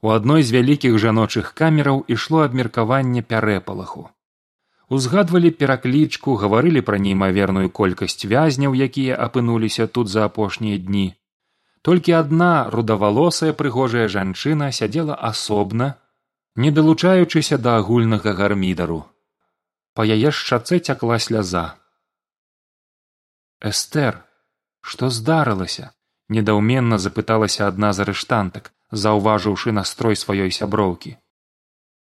У адной з вялікіх жаночых камераў ішло абмеркаванне пярэпалаху. Узгадвалі пераклічку, гаварылі пра неймаверную колькасць вязняў, якія апынуліся тут за апошнія дні. Толькі адна рудавалосая прыгожая жанчына сядзела асобна, не далучаючыся да агульнага гармідару. Па яе шчацэ цякла сляза. Эстэр, што здарылася? недаўменна запыталася адна з арыштантак, заўважыўшы настрой сваёй сяброўкі.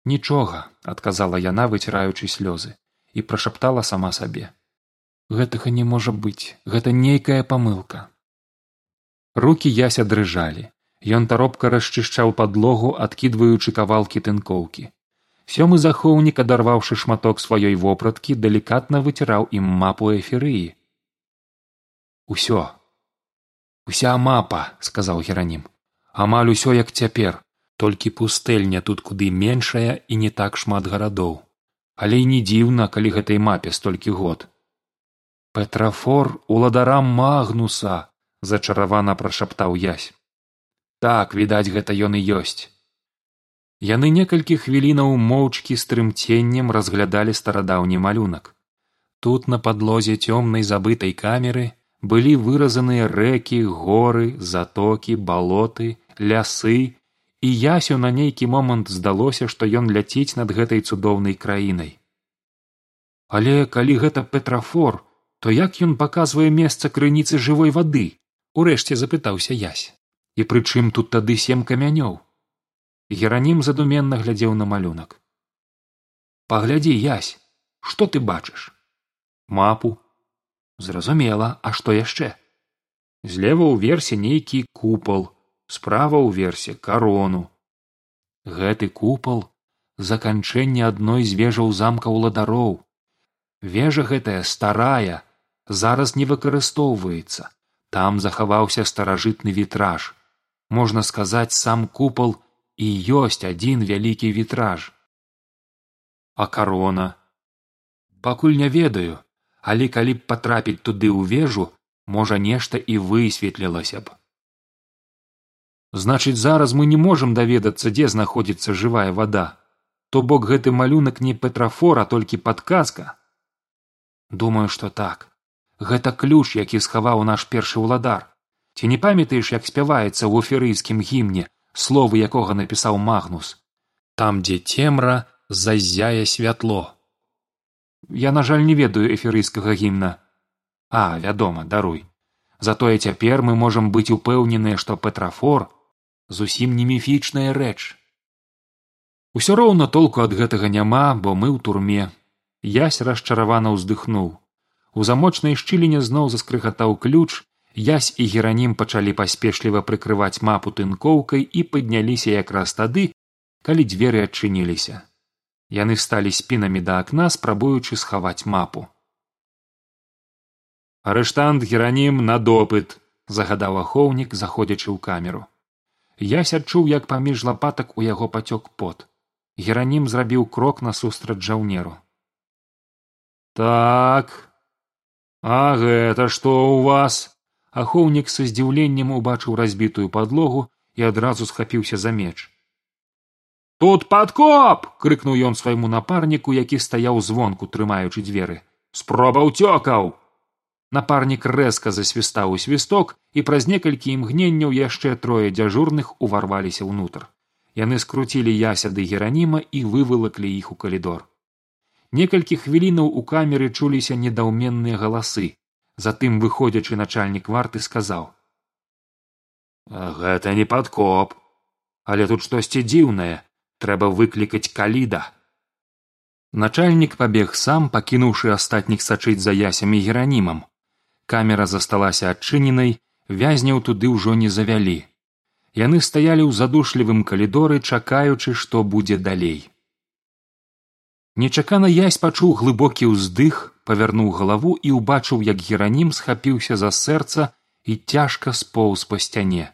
нічога адказала яна выціраючы слёзы і прашаптала сама сабе. Гэтага не можа быць гэта нейкая памылка рукі яся дрыжалі. Ён таропка расчышчаў падлогу адкідваючы кавалкі тынкоўкі. Сёмы захоўнік адарваўшы шматок сваёй вопраткі далікатна выціраў ім мапу эферыі усё. Уся мапа сказаў геранім амаль усё як цяпер толькі пустэльня тут куды меншая і не так шмат гарадоў. Але і не дзіўна калі гэтай мапе столькі год. Петрафор уладарам магнуса зачаравана прашаптаў язь так відаць гэта ён і ёсць. Яны некалькі хвілінаў моўчкі з трымценнем разглядалі старадаўні малюнак. Тут на падлозе цёмнай забытай камеры былі выразаныя рэкі горы затокі балоты лясы і ясю на нейкі момант здалося што ён ляціць над гэтай цудоўнай краінай. Але калі гэта петрафор то як ён паказвае месца крыніцы жывой вады? Урэшце запытаўся язь і прычым тут тады сем камянёў. Геранім задуменна глядзеў на малюнак. Паглядзі язь што ты бачыш? Мапу. Зразумела а што яшчэ? Злева ўверсе нейкі купал справа ўверсе карону. Гэты купал заканчэнне адной з вежаў замка ўладароў вежа гэтая старая зараз не выкарыстоўваецца. Там захаваўся старажытны вітраж. Можна сказаць сам купал і ёсць адзін вялікі вітраж. А карона? Пакуль не ведаю але калі б патрапіць туды ў вежу можа нешта і высветлілася б значыць зараз мы не можам даведацца дзе знаходзіцца жывая вада то бок гэты малюнак не петрафора толькі падказка думаю што так. Гэта ключ які схаваў наш першы ўладар. Ці не памятаеш як спяваецца ў оферыйскім гімне словы якога напісаў магнус? Там дзе цемра зазяе святло. Я на жаль не ведаю эферыйскага гімна. А вядома даруй. Затое цяпер мы можам быць упэўненыя што петрафор зусім не міфічная рэч. Усё роўна толку ад гэтага няма бо мы ў турме. Язь расчаравана ўздыхнуў. У замочнай шчыліне зноў заскрыгатаў ключ язь і геранім пачалі паспешліва прыкрываць мапу тынкоўкай і падняліся якраз тады калі дзверы адчыніліся. Яны сталі спінамі да акна спрабуючы схаваць мапу. Арыштант геранім на допыт загадаў ахоўнік заходзячы ў камеру ясь адчуў як паміж лапатак у яго пацёк пот. Геранім зрабіў крок насустрач жаўнеру. Так а гэта што ў вас? Ахоўнік са здзіўленнем убачыў разбітую падлогу і адразу схапіўся за меч. Тут падкоп крыкнуў ён свайму напарніку які стаяў звонку трымаючы дзверы. Спроба ўцёкаў напарнік рэзка засвістаў у свісток і праз некалькі імгненняў яшчэ трое дзяжурных уварваліся ўнутр. Яны скруцілі ясяды гераніма і вывалаклі іх у калідор. Некалькі хвілінаў у камеры чуліся недаўменныя галасы. Затым выходзячы начальнік варты сказаў гэта не падкоп. Але тут штосьці дзіўнае. Трэба выклікаць каліда начальнік пабег сам пакінуўшы астатніх сачыць за ясямі геранімам камера засталася адчыненай вязняў туды ўжо не завялі. Яны стаялі ў задушлівым калідоры чакаючы што будзе далей. Нечакана язь пачуў глыбокі ўздых павярнуў галаву і ўбачыў як геранім схапіўся за сэрца і цяжка споўз па сцяне.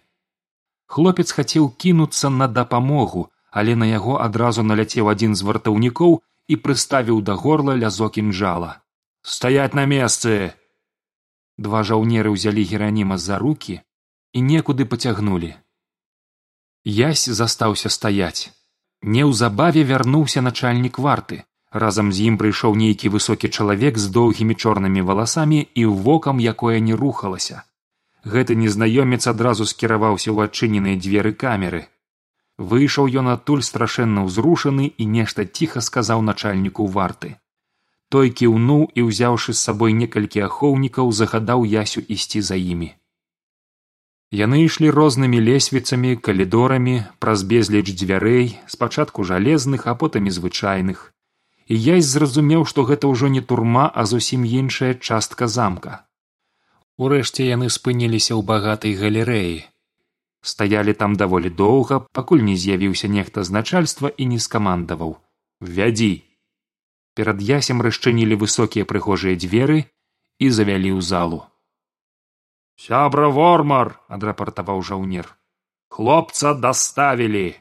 Хлопец хацеў кінуцца на дапамогу але на яго адразу наляцеў адзін з вартаўнікоў і прыставіў да горла лязок інжала. Стаять на месцы два жаўнеры ўзялі гераніма за руки і некуды пацягнулі. Ясь застаўся стаяць. Неўзабаве вярнуўся начальнік варты. Разам з ім прыйшоў нейкі высокі чалавек з доўгімі чорнымі валасамі і вокам якое не рухалася. Гэты незнаёмец адразу скіраваўся ў адчыненыя дзверы камеры. Выйшаў ён адтуль страшэнна ўзрушаны і нешта ціха сказаў начальніку варты той кіўнуў і ўзяўшы з сабой некалькі ахоўнікаў загадаў ясю ісці за імі. Яны ішлі рознымі лесвіцамі калідорамі праз безліч дзвярэй спачатку жалезных а потым і звычайных. І ясь зразумеў што гэта ўжо не турма а зусім іншая частка замка. Урэшце яны спыніліся ў багатай галерэі. Стаялі там даволі доўга пакуль не з'явіўся нехта з начальства і не скамандаваў. Вядзі перад ясем расчынілі высокія прыгожыя дзверы і завялі ў залу. Сябра вормар адрапартаваў жаўнер. Хлопца даставілі!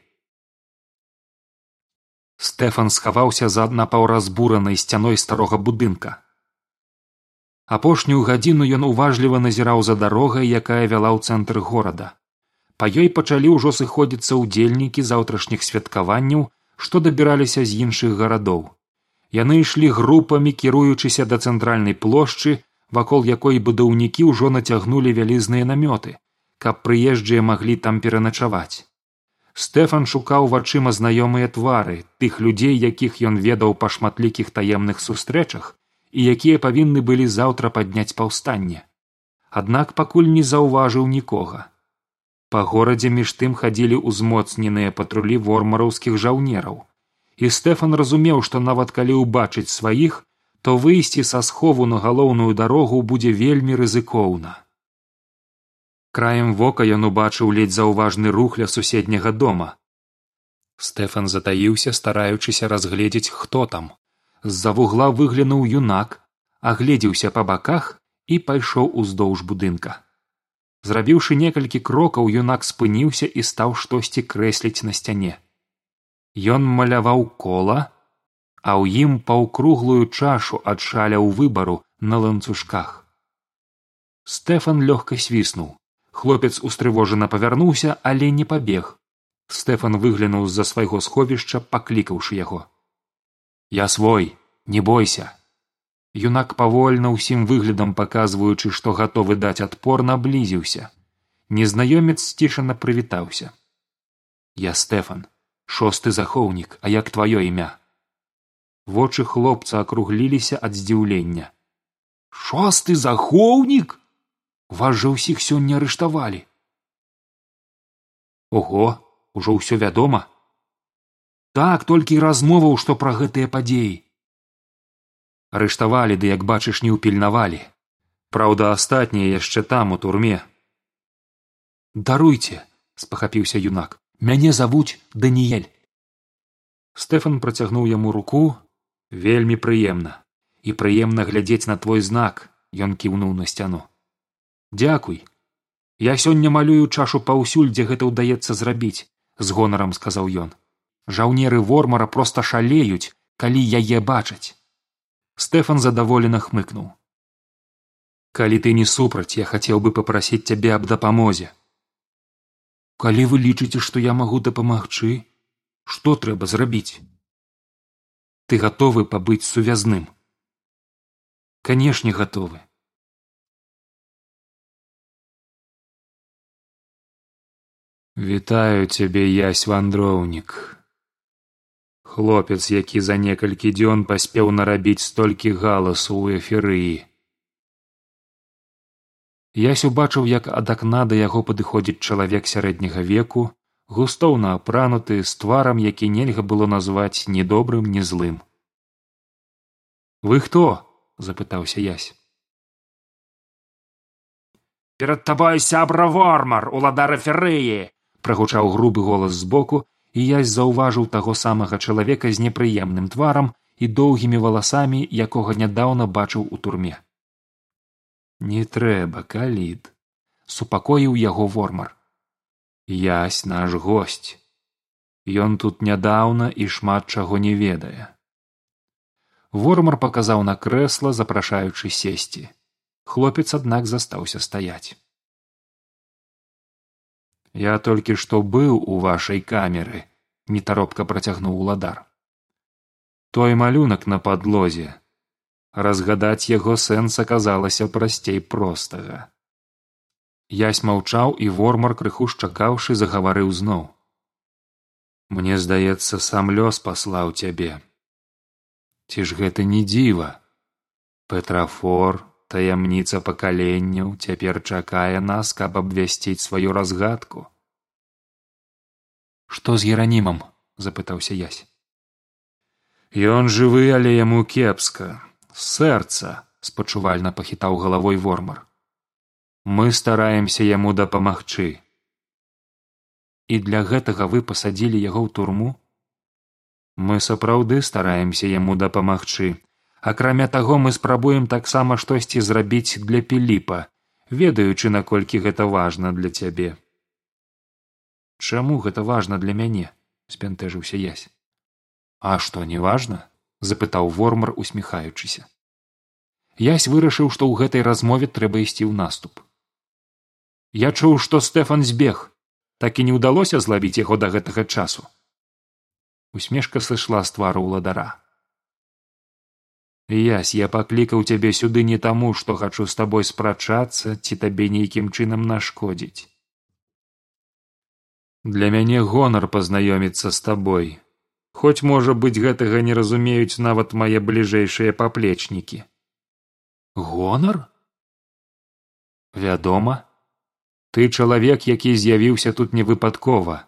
Стэфан схаваўся за напаўразбуранай сцяной старога будынка. Апошнюю гадзіну ён уважліва назіраў за дарогай якая вяла ў цэнтр горада. Па ёй пачалі ўжо сыходзіцца ўдзельнікі заўтрашніх святкаванняў што дабіраліся з іншых гарадоў яны ішлі групамі кіруючыся да цэнтральнай плошчы вакол якой будаўнікі ўжо нацягнулі вялізныя намёты каб прыезджыя маглі там пераначаваць. Стэфан шукаў вачыма знаёмыя твары тых людзей якіх ён ведаў па шматлікіх таемных сустрэчах і якія павінны былі заўтра падняць паўстанне. Аднак пакуль не заўважыў нікога. Па горадзе між тым хадзілі ўзмоцненыя патрулі вормараўскіх жаўнераў і стэфан разумеў што нават калі ўбачыць сваіх то выйсці са схову на галоўную дарогу будзе вельмі рызыкоўна. Краем вока ён убачыў ледзь заўважны рух ля суседняга дома. Стэфан затаіўся стараючыся разгледзець хто там. З за вугла выглянуў юнак агледзеўся па баках і пайшоў уздоўж будынка. Зрабіўшы некалькі крокаў юнак спыніўся і стаў штосьці крэсліць на сцяне ён маляваў кола а ў ім паўкруглую чашу ад шаляў выбару на ланцужках. Стэфан лёгка свіснуў. Хлопец устрывожана павярнуўся але не пабег. Стэфан выглянуў з за свайго сховішча паклікаўшы яго. Я свой не бойся юнак павольна ўсім выглядам паказваючы што гатовы даць адпор наблізіўся. Незнаёмец сцішана прывітаўся. Я стэфан шосты захоўнік а як тваё імя? Вочы хлопца акругліліся ад здзіўлення. Шосты захоўнік? Вас жа ўсіх сёння арыштавалі. Ого ужо ўсё вядома. Так толькі размоваў што пра гэтыя падзеі. Арыштавалі ды як бачыш не ўпільнавалі. Праўда астатнія яшчэ там у турме. Даруйце спахапіўся юнак мяне завуць даніэль стэфан працягнуў яму руку вельмі прыемна. І прыемна глядзець на твой знак ён кіўнуў на сцяну. Дзякуй. Я сёння малюю чашу паўсюль дзе гэта ўдаецца зрабіць з гонарам сказаў ён. Жаўнеры вормара проста шалеюць калі яе бачаць стэфан задаволена хмыкнуў. Калі ты не супраць я хацеў бы папрасіць цябе аб дапамозе калі вы лічыце што я магу дапамагчы што трэба зрабіць? Ты гатовы пабыць сувязным? Канешне гатовы. Вітаю цябе ясь вандроўнік. Хлопец які за некалькі дзён паспеў нарабіць столькі галасу ў эферыі ясь убачыў як ад акна да яго падыходзіць чалавек сярэдняга веку густоўна апрануты з тварам які нельга было назваць ні добрым ні злым. Вы хто запытаўся ясь. Перад табой сябра вормар уладара ферыі прагучаў грубы голас збоку і ясь заўважыў таго самага чалавека з непрыемным тварам і доўгімі валасамі якога нядаўна бачыў у турме не трэба калід супакоіў яго вормар. Ясь наш госць. Ён тут нядаўна і шмат чаго не ведае вормар паказаў на крэсла запрашаючы сесці. Хлопец аднак застаўся стаяць. Я толькі што быў у вашай камеры нетаропка працягнуў уладар. Той малюнак на падлозе разгадаць яго сэнс аказалася прасцей простага. Ясь маўчаў і вормар крыху шчакаўшы загаварыў зноў. Мне здаецца сам лёс паслаў цябе. Ці ж гэта не дзіва? Петрафор таямніца пакаленняў цяпер чакае нас каб абвясціць сваю разгадку што з геранімам запытаўся ясь. Ён жывы але яму кепска сэрца спачувальна пахітаў галавой вормар. Мы стараемся яму дапамагчы. І для гэтага вы пасадзілі яго ў турму? Мы сапраўды стараемся яму дапамагчы. Акрамя таго мы спрабуем таксама штосьці зрабіць для піліпа ведаючы наколькі гэта важна для цябе. Чаму гэта важна для мяне спянтэжыўся ясь. А што не важна запытаў вормар усміхаючыся. Ясь вырашыў што ў гэтай размове трэба ісці ў наступ. Я чуў што стэфан збег. Так і не ўдалося злавіць яго да гэтага часу. Усмешка сышла з твару ўладара ясь я паклікаў цябе сюды не таму што хачу з табой спрачацца ці табе нейкім чынам нашкодзіць. Для мяне гонар пазнаёміцца з табой хоць можа быць гэтага не разумеюць нават мае бліжэйшыя паплечнікі. Гонар? Вядома. Ты чалавек які з'явіўся тут невыпадкова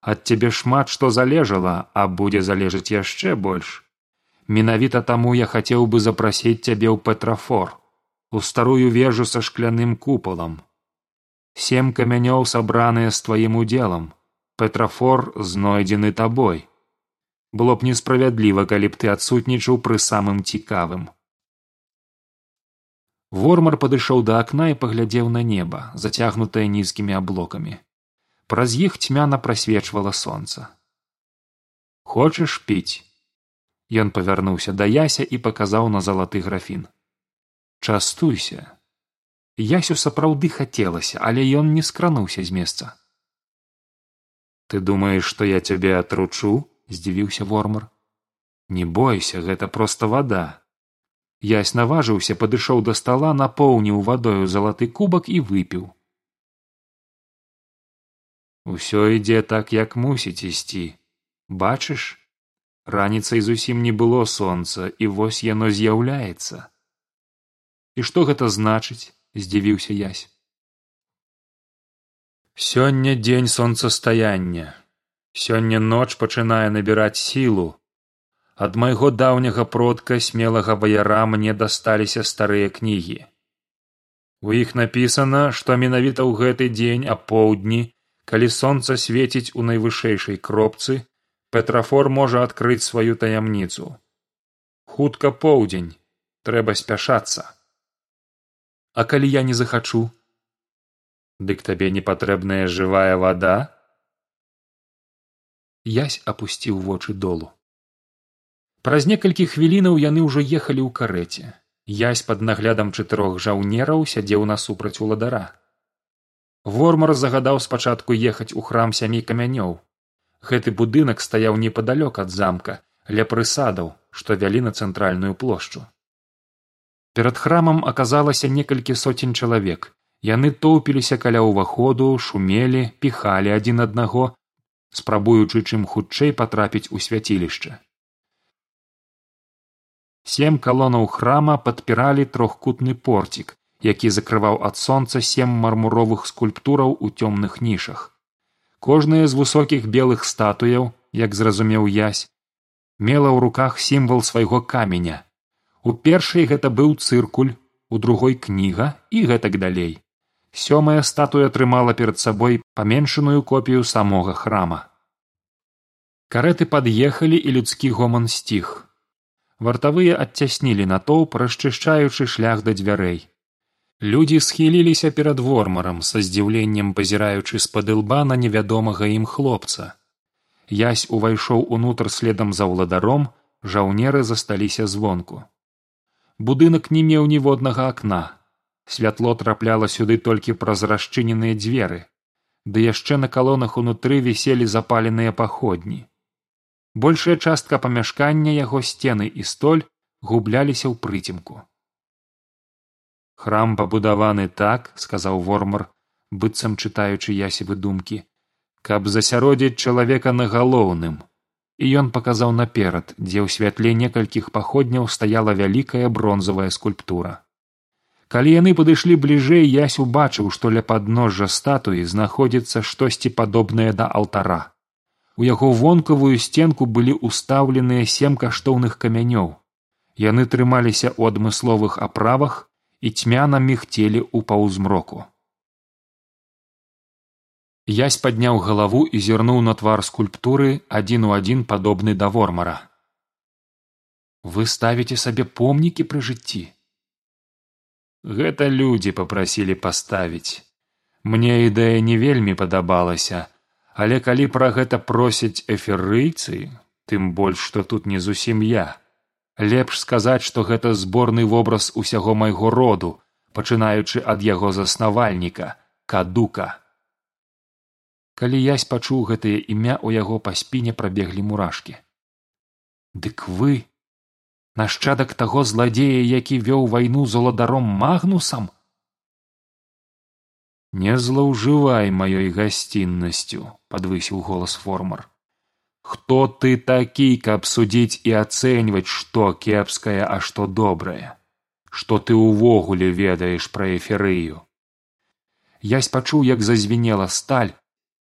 ад цябе шмат што залежала а будзе залежаць яшчэ больш. Менавіта таму я хацеў бы запрасіць цябе ў петрафор у старую вежу са шкляным купалам. Сем камянёў сабраныя з тваім удзелам. Петрафор знойдзены табой было б несправядліва калі б ты адсутнічаў пры самым цікавым вормар падышоў да акна і паглядзеў на неба зацягнутае нізкімі аблокамі праз іх цьмяна прасвечвала сонца хочаш піць Ён павярнуўся да яся і паказаў на залаты графін. Частуйся. Ясю сапраўды хацелася, але ён не скрануўся з месца. Ты думаеш, што я цябе атручу? Здзівіўся вормар. Не бойся, гэта проста вада. Ясь наважыўся, падышоў да стала, напоўніў вадою залаты кубак і выпіў. Усё ідзе так, як мусіць ісці. Бачыш, раніцай зусім не было сонца і вось яно з'яўляецца і што гэта значыць здзівіўся язь сёння дзень сонцастаяння сёння ноч пачынае набіраць сілу. Ад майго даўняга продка смелага ваяра мне дасталіся старыя кнігі. У іх напісана што менавіта ў гэты дзень апоўдні калі сонца свеціць у найвышэйшай кропцы петрафор можа адкрыць сваю таямніцу. Хутка поўдзень трэба спяшацца. А калі я не захачу? Дык табе не патрэбная жывая вада язь апусціў вочы долу. Праз некалькі хвілінаў яны ўжо ехалі ў карэце. Язь пад наглядам чатырох жаўнераў сядзеў насупраць уладара вормар загадаў спачатку ехаць у храм сямі камянёў. Гэты будынак стаяў непадалёк ад замка ля прысадаў што вялі на цэнтральную плошчу. Перад храмам аказалася некалькі соцень чалавек. Яны тоўпіліся каля ўваходу шумелі піхалі адзін аднаго спрабуючы чым хутчэй патрапіць у свяцілішча. Сем калонаў храма падпіралі трохкутны порцік які закрываў ад сонца сем мармуровых скульптураў у цёмных нішах. Кожная з высокіх белых статуяў як зразумеў язь мела ў руках сімвал свайго каменя. У першай гэта быў цыркуль у другой кніга і гэтак далей сёмая статуя трымала перад сабой паменшаную копію самога храма карэты пад'ехалі і людскі гоман сціх вартавыя адцяснілі натоўп расчышчаючы шлях да дзвярэй Людзі схіліліся перад вормарам са здзіўленнем пазіраючы з-пад лба на невядомага ім хлопца. Ясь увайшоў унутр следам за ўладаром, жаўнеры засталіся звонку. Будынак не меў ніводнага акна. Святло трапляла сюды толькі праз расчыненыя дзверы. ды яшчэ на калонах унутры віселі запаленыя паходні. Большая частка памяшкання яго сцены і столь губляліся ў прыцемку. Храм пабудаваны так, сказаў вормар, быццам чытаючы ясевы думкі, каб засяродзіць чалавека на галоўным. І ён паказаў наперад, дзе ў святле некалькіх паходняў стаяла вялікая бронзавая скульптура. Калі яны падышлі бліжэй, ясь убачыў, што ля падножжа статуі знаходзіцца штосьці падобнае да алтара. У яго вонкавую сценку былі ўстаўленыя сем каштоўных камянёў. Яны трымаліся ў адмысловых аправах і цьмяна мігцелі ў паўзмроку. Ясь падняў галаву і зірнуў на твар скульптуры адзін у адзін падобны да вормара. Вы ставіце сабе помнікі пры жыцці. Гэта людзі папрасілі паставіць. Мне ідэя не вельмі падабалася, але калі пра гэта просяць эферыйцы, тым больш што тут не зусім я. Лепш сказаць, што гэта зборны вобраз усяго майго роду, пачынаючы ад яго заснавальніка кадука калі язь пачуў гэтае імя у яго па спіне прабеглі мурашкі дык вы нашчадак таго зладзея які вёў вайну з уладаром магнусам? Не злоўжывай маёй гасціннасцю падвысіў голас формар хто ты такі каб судзіць і ацэньваць што кепскае а што добрае? Што ты ўвогуле ведаеш пра эферыю язь пачуў як зазвінела сталь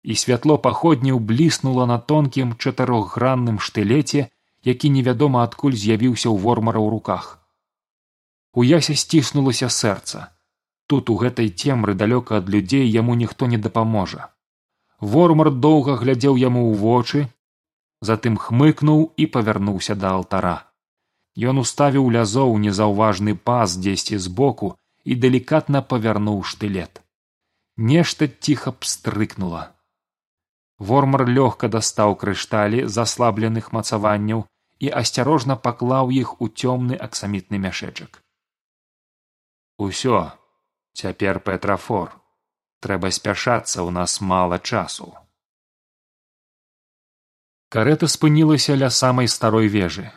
і святло паходняў бліснула на тонкім чатырохгранным штылеце які невядома адкуль з'явіўся ў вормара ў руках. У ясе сціснулася сэрца. Тут у гэтай цемры далёка ад людзей яму ніхто не дапаможа. Вормар доўга глядзеў яму ў вочы затым хмыкнуў і павярнуўся да алтара. Ён уставіў лязо ў незаўважны пас дзесьці збоку і далікатна павярнуў штылет. Нешта ціха пстрыкнула. Вормар лёгка дастаў крышталі заслабленых мацаванняў і асцярожна паклаў іх у цёмны аксамітны мяшэчак усё цяпер петрафор трэба спяшацца ў нас мала часу карета спынілася ля самай старой вежы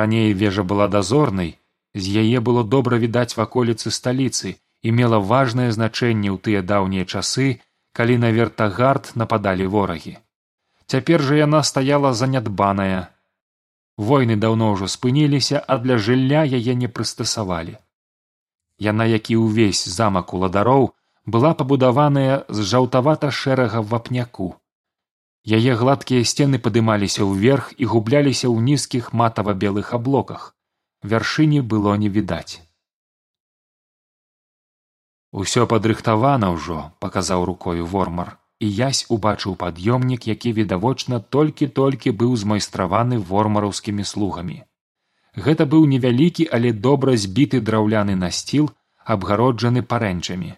раней вежа была дазорнай з яе было добра відаць ваколіцы сталіцы і мела важнае значэнне ў тыя даўнія часы калі на вертагард нападалі ворагі. Цяпер жа яна стаяла занядбаная. Войны даўно ўжо спыніліся, а для жылля яе не прыстасавалі. Яна, як і ўвесь замак уладароў, была пабудаваная з жаўтавата шэрага вапняку. Яе гладкія сцены падымаліся ўверх і губляліся ў нізкіх матава белых аблоках. вяршыні было не відаць усё падрыхтавана ўжо паказаў рукою вормар і язь убачыў пад'ёмнік які відавочна толькі толькі быў змайстраваны вормараўскімі слугамі. Гэта быў невялікі але добра збіты драўляны насціл абгароджаны парэнчамі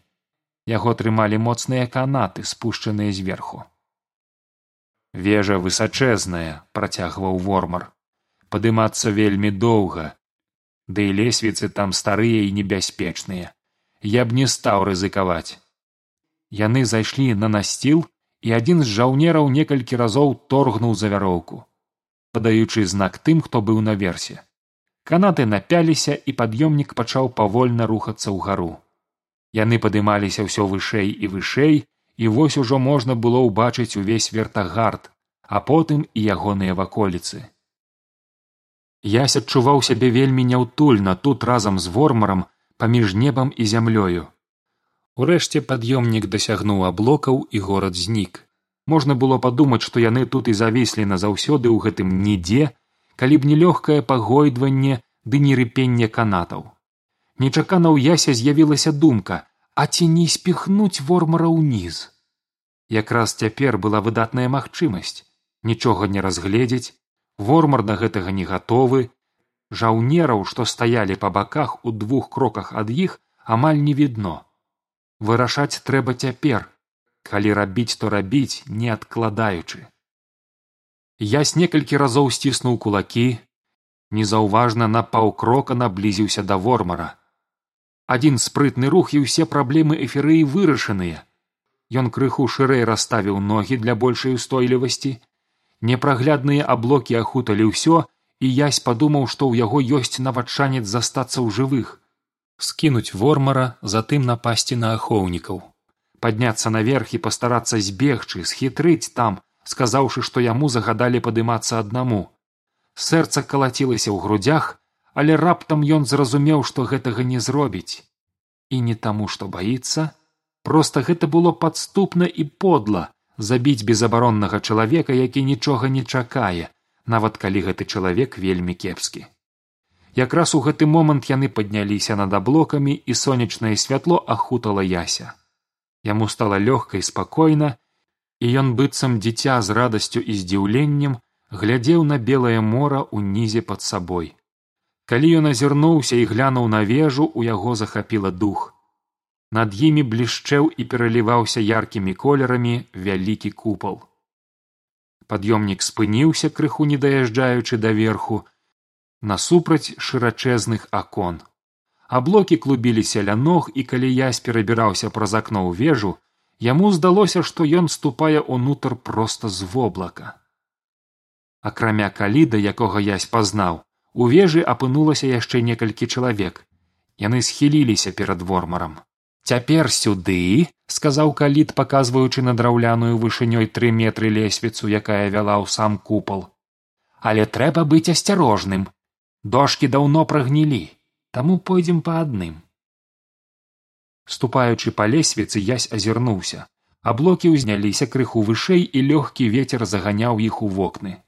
яго трымалі моцныя канаты спушчаныя зверху. Вежа высачэзная працягваў вормар. Падымацца вельмі доўга. Ды і лесвіцы там старыя і небяспечныя. Я б не стаў рызыкаваць яны зайшлі на насціл і адзін з жаўнераў некалькі разоў торгнуў за вяроўку падаючы знак тым хто быў наверсе канаты напяліся і пад'ёмнік пачаў павольна рухацца ўгару. Яны падымаліся ўсё вышэй і вышэй і вось ужо можна было ўбачыць увесь вертагард а потым і ягоныя ваколіцы. Ясь адчуваў сябе вельмі няўтульна тут разам з вормарам паміж небам і зямлёю. Урэшце пад'ёмнік дасягнуў аблокаў і горад знік. Можна было падумаць, што яны тут і завіслі назаўсёды ў гэтым нідзе, калі б не лёгкае пагойдванне ды не рыпенне канатаў. Нечакана ў ясе з'явілася думка, а ці не спіхнуць вормара ўніз. Якраз цяпер была выдатная магчымасць нічога не разгледзець, вормар да гэтага не гатовы, жаўнераў што стаялі па баках у двух кроках ад іх амаль не відно вырашаць трэба цяпер калі рабіць то рабіць не адкладаючы. Ясь некалькі разоў сціснуў кулакі незаўважна на паўкрока наблізіўся да вормара. Адзін спрытны рух і ўсе праблемы эферыі вырашаныя. Ён крыху шырэй расставіў ногі для большай устойлівасці. Непраглядныя аблокі ахуталі ўсё, і язь падумаў, што ў яго ёсць нават шанец застацца ў жывых, скінуць вормара, затым напасці на ахоўнікаў, падняцца наверх і пастарацца збегчы, схітрыць там, сказаўшы, што яму загадалі падымацца аднаму. Сэрца калацілася ў грудях, але раптам ён зразумеў, што гэтага не зробіць і не таму, што баіцца, проста гэта было падступна і подла забіць безабароннага чалавека, які нічога не чакае, нават калі гэты чалавек вельмі кепскі. Якраз у гэты момант яны падняліся над аблокамі і сонечнае святло ахутала яся. Яму стала лёгка і спакойна, і ён быццам дзіця з радасцю і здзіўленнем глядзеў на белае мора ўнізе пад сабой. Калі ён азірнуўся і глянуў на вежу у яго захапіла дух. Над імі блішчэў і пераліваўся яркімі колерамі вялікі купал. Пад'ёмнік спыніўся крыху не даязджаючы даверху насупраць шырачэзных акон аблокі клубіліся ля ног і калі язь перабіраўся праз акно ў вежу яму здалося што ён ступае ўнутр проста з воблака акрамя каліда якога язь пазнаў У вежы апынулася яшчэ некалькі чалавек. Яны схіліліся перад вормарам. Цяпер сюды, сказаў каліт, паказваючы на драўляную вышынёй тры метры лесвіцу, якая вяла ў сам купал. Але трэба быць асцярожным. Дошкі даўно прагнілі, таму пойдзем па адным. Ступаючы па лесвіцы язь азірнуўся. Аблокі ўзняліся крыху вышэй і лёгкі вецер заганяў іх у вокны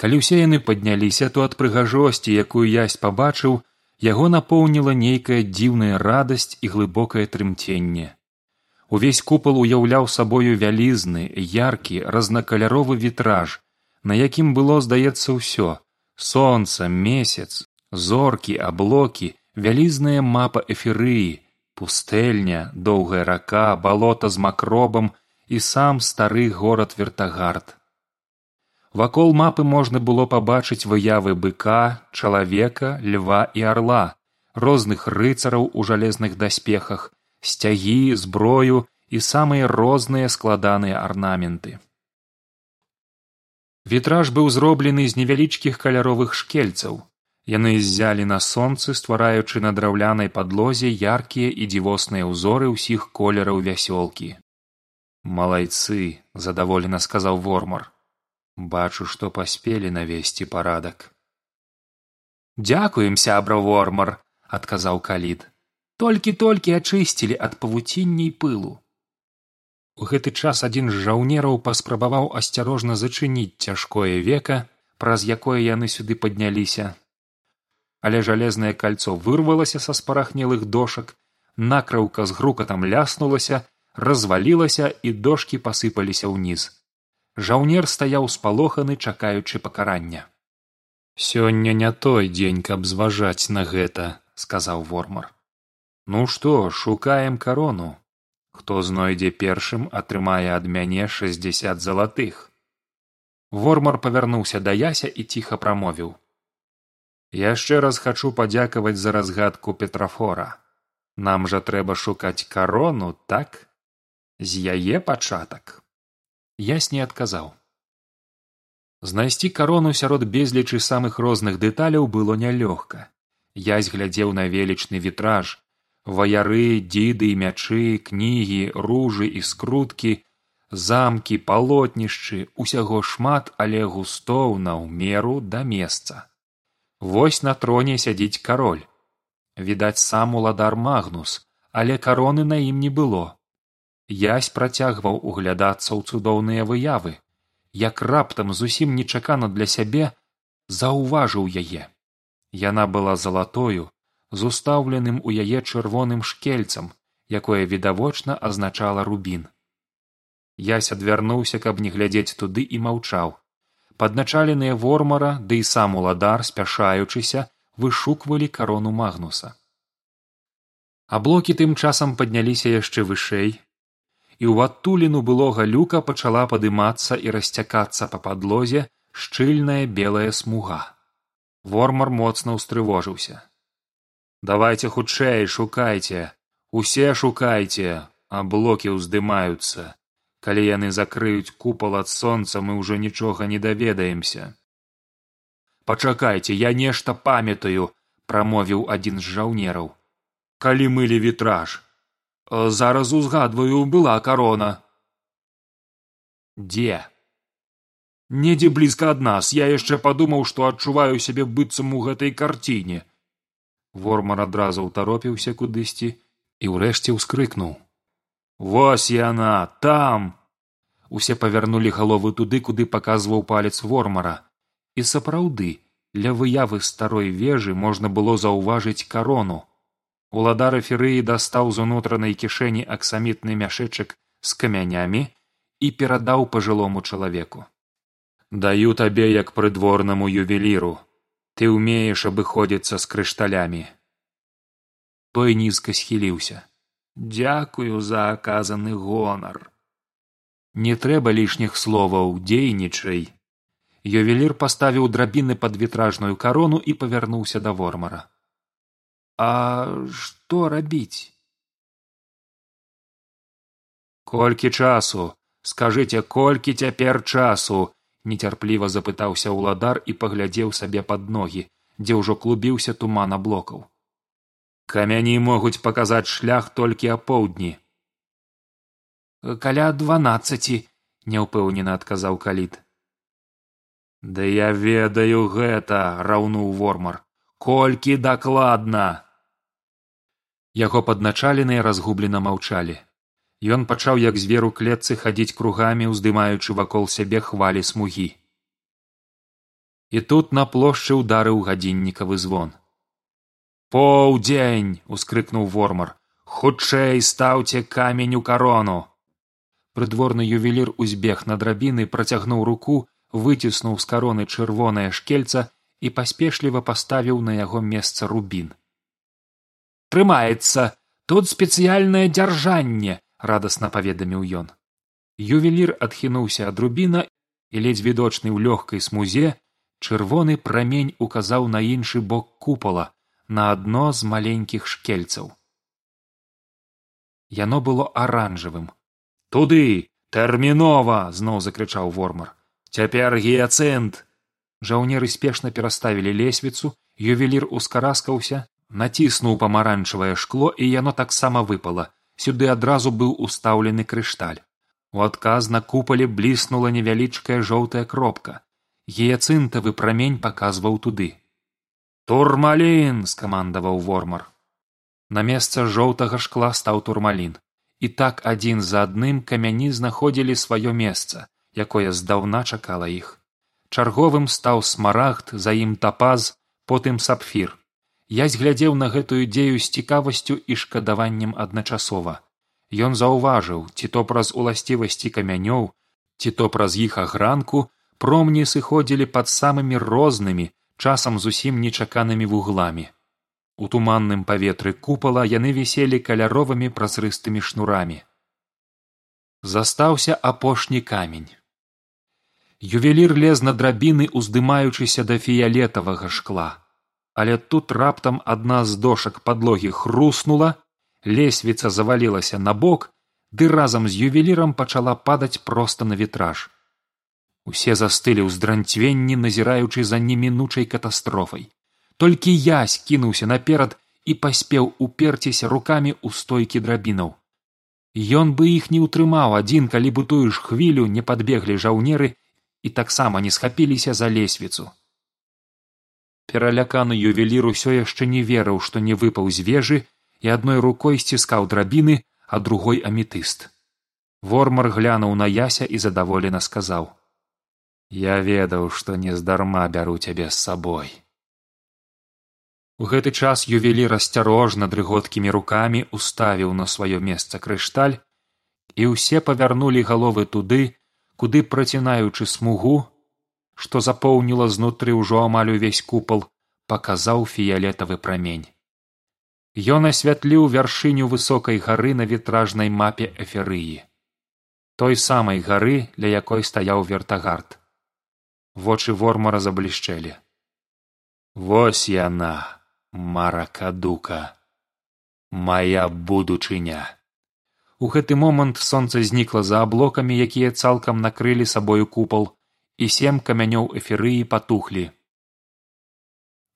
калі ўсе яны падняліся то ад прыгажосці якую язь пабачыў яго напоўніла нейкая дзіўная радасць і глыбокае трымценне увесь купал уяўляў сабою вялізны яркі разнакаляровы вітраж на якім было здаецца ўсё сонца месяц зоркі аблокі вялізная мапа эферыі пустэльня доўгая рака балота з макробам і сам стары горад вертагард Вакол мапы можна было пабачыць выявы быка, чалавека, льва і арла, розных рыцараў у жалезных даспехах, сцягі, зброю і самыя розныя складаныя арнаменты. Вітраж быў зроблены з невялічкіх каляровых шкельцаў. Яны ззялі на сонцы, ствараючы на драўлянай падлозе яркія і дзівосныя ўзоры ўсіх колераў вясёлкі. Малайцы, задаволена сказаў вормар бачу што паспелі навесці парадак дзякуем сябра вормар адказаў калід толькі толькі ачысцілі ад павуцінняй пылу у гэты час адзін з жаўнераў паспрабаваў асцярожна зачыніць цяжкое века праз якое яны сюды падняліся. Але жалезнае кольцо вырвалася са спарахнелых дошак накраўка з грукатам ляснулася развалілася і дошкі пасыпаліся ўніз. Жаўнер стаяў спалоханы чакаючы пакарання. Сёння не той дзень каб зважаць на гэта сказаў вормар. Ну што шукаем карону хто знойдзе першым атрымае ад мяне шэсцьдесят залатых. Вормар павярнуўся да яся і ціха прамовіў. Яшчэ раз хачу падзякаваць за разгадку петрафора. Нам жа трэба шукаць карону так? З яе пачатак ясь не адказаў. Знайсці карону сярод безлічы самых розных дэталяў было нялёгка. Язь глядзеў на велічны вітраж ваяры дзіды і мячы кнігі ружы і скруткі замкі палотнішчы усяго шмат але густоўна ў меру да месца. Вось на троне сядзіць кароль. Відаць сам уладар магнус але кароны на ім не было. Язь працягваў углядацца ў цудоўныя выявы. Як раптам зусім нечакана для сябе заўважыў яе. Яна была залатою з устаўленым у яе чырвоным шкельцам якое відавочна азначала рубін. Ясь адвярнуўся каб не глядзець туды і маўчаў. Падначаленыя вормара ды і сам уладар спяшаючыся вышуквалі карону магнуса. Аблокі тым часам падняліся яшчэ вышэй і ў адтуліну былога люка пачала падымацца і расцякацца па падлозе шчыльная белая смуга. Вормар моцна ўстрывожыўся давайте хутчэй шукайце. Усе шукайце а блокі ўздымаюцца. Калі яны закрыюць купал ад сонца мы ўжо нічога не даведаемся. Пачакайце я нешта памятаю прамовіў адзін з жаўнераў. Калі мылі вітраж. Зараз узгадваю была карона. Дзе? Недзе блізка ад нас. Я яшчэ падумаў што адчуваю сябе быццам у гэтай карціне вормар адразу ўтаропіўся кудысьці і ўрэшце ўскрыкнуў. Вось яна там! Усе павярнулі галовы туды куды паказваў палец вормара. І сапраўды ля выявы старой вежы можна было заўважыць карону. Уладар эферыі дастаў з унутранай кішэні аксамітны мяшэчак з камянямі і перадаў пажылому чалавеку. Даю табе як прыдворнаму ювеліру ты ўмееш абыходзіцца з крышталямі той нізка схіліўся дзякую за аказаны гонар не трэба лішніх словаў дзейнічай ювелір паставіў драбіны пад вітражную карону і павярнуўся да вормара а што рабіць колькі часу? Скажыце колькі цяпер часу нецярпліва запытаўся ўладар і паглядзеў сабе пад ногі дзе ўжо клубіўся туман аблокаў. Камяні могуць паказаць шлях толькі апоўдні каля дванаццаці няўпэўнена адказаў каліт. Да я ведаю гэта раўнуў вормар. Колькі дакладна! Яго падначаленыя разгублена маўчалі ён пачаў як звер у клетцы хадзіць кругамі уздымаючы вакол сябе хвалі смугі. І тут на плошчы ўдарыў гадзіннікавы звон. Поўдзень ускрыкнуў вормар. Хутчэй стаўце камень у карону! Прыдворны ювелір узбег на драбіны працягнуў руку выціснуў з кароны чырвонае шкельца і паспешліва паставіў на яго месца рубін. Трымаецца! Тут спецыяльнае дзяржанне радасна паведаміў ён ювелір адхінуўся ад рубіна і ледзь відочны ў лёгкай смузе чырвоны прамень указаў на іншы бок купала на адно з маленькіх шкельцаў яно было аранжавым туды! Тэрмінова зноў закрычаў вормар. Цяпер гіяцэнт жаўнеры спешна пераставілі лесвіцу ювелір ускараскаўся націснуў памаранчавае шкло і яно таксама выпала сюды адразу быў устаўлены крышталь. У адказ на купале бліснула невялічкая жоўтая кропка. Гіяцынтавы прамень паказваў туды. Турмалін скамандаваў вормар. На месца жоўтага шкла стаў турмалін. І так адзін за адным камяні знаходзілі сваё месца якое здаўна чакала іх. Чарговым стаў смарагд за ім тапаз потым сапфір я зглядзеў на гэтую дзею з цікавасцю і шкадаваннем адначасова. Ён заўважыў ці то праз уласцівасці камянёў ці то праз іх агранку промні сыходзілі пад самымі рознымі часам зусім нечаканымі вугламі. У туманным паветры купала яны віселі каляровымі празрыстымі шнурамі. Застаўся апошні камень. Ювелір лез на драбіны уздымаючыся да фіялетавага шкла але тут раптам адна з дошак падлогі хруснула лесвіца завалілася на бок ды разам з ювелірам пачала падаць проста на вітраж. Усе застылі ў здранцвенні назіраючы за немінучай катастрофай. Толькі я скінуўся наперад і паспеў уперціся рукамі ў стойкі драбінаў. Ён бы іх не ўтрымаў адзін калі бы тую ж хвілю не падбеглі жаўнеры і таксама не схапіліся за лесвіцу пераляканы ювелір усё яшчэ не верыў што не выпаў з вежы і адной рукой сціскаў драбіны а другой аметыст вормар глянуў на яся і задаволена сказаў я ведаў што нездарма бяру цябе з сабой у гэты час ювелір асцярожна дрыготкімі рукамі уставіў на сваё месца крышталь і ўсе павярнулі галовы туды куды працінаючы смугу што запоўніла знутры ўжо амаль увесь купал паказаў фіялетавы прамень. Ён асвятліў вяршыню высокай гары на вітражнай мапе эферыі той самай гары ля якой стаяў вертагард. Вочы вормара заблішчэлі. Вось яна маракадука моя будучыня! У гэты момант сонца знікла за аблокамі, якія цалкам накрылі сабою купал, і сем камянёў эферыі патухлі.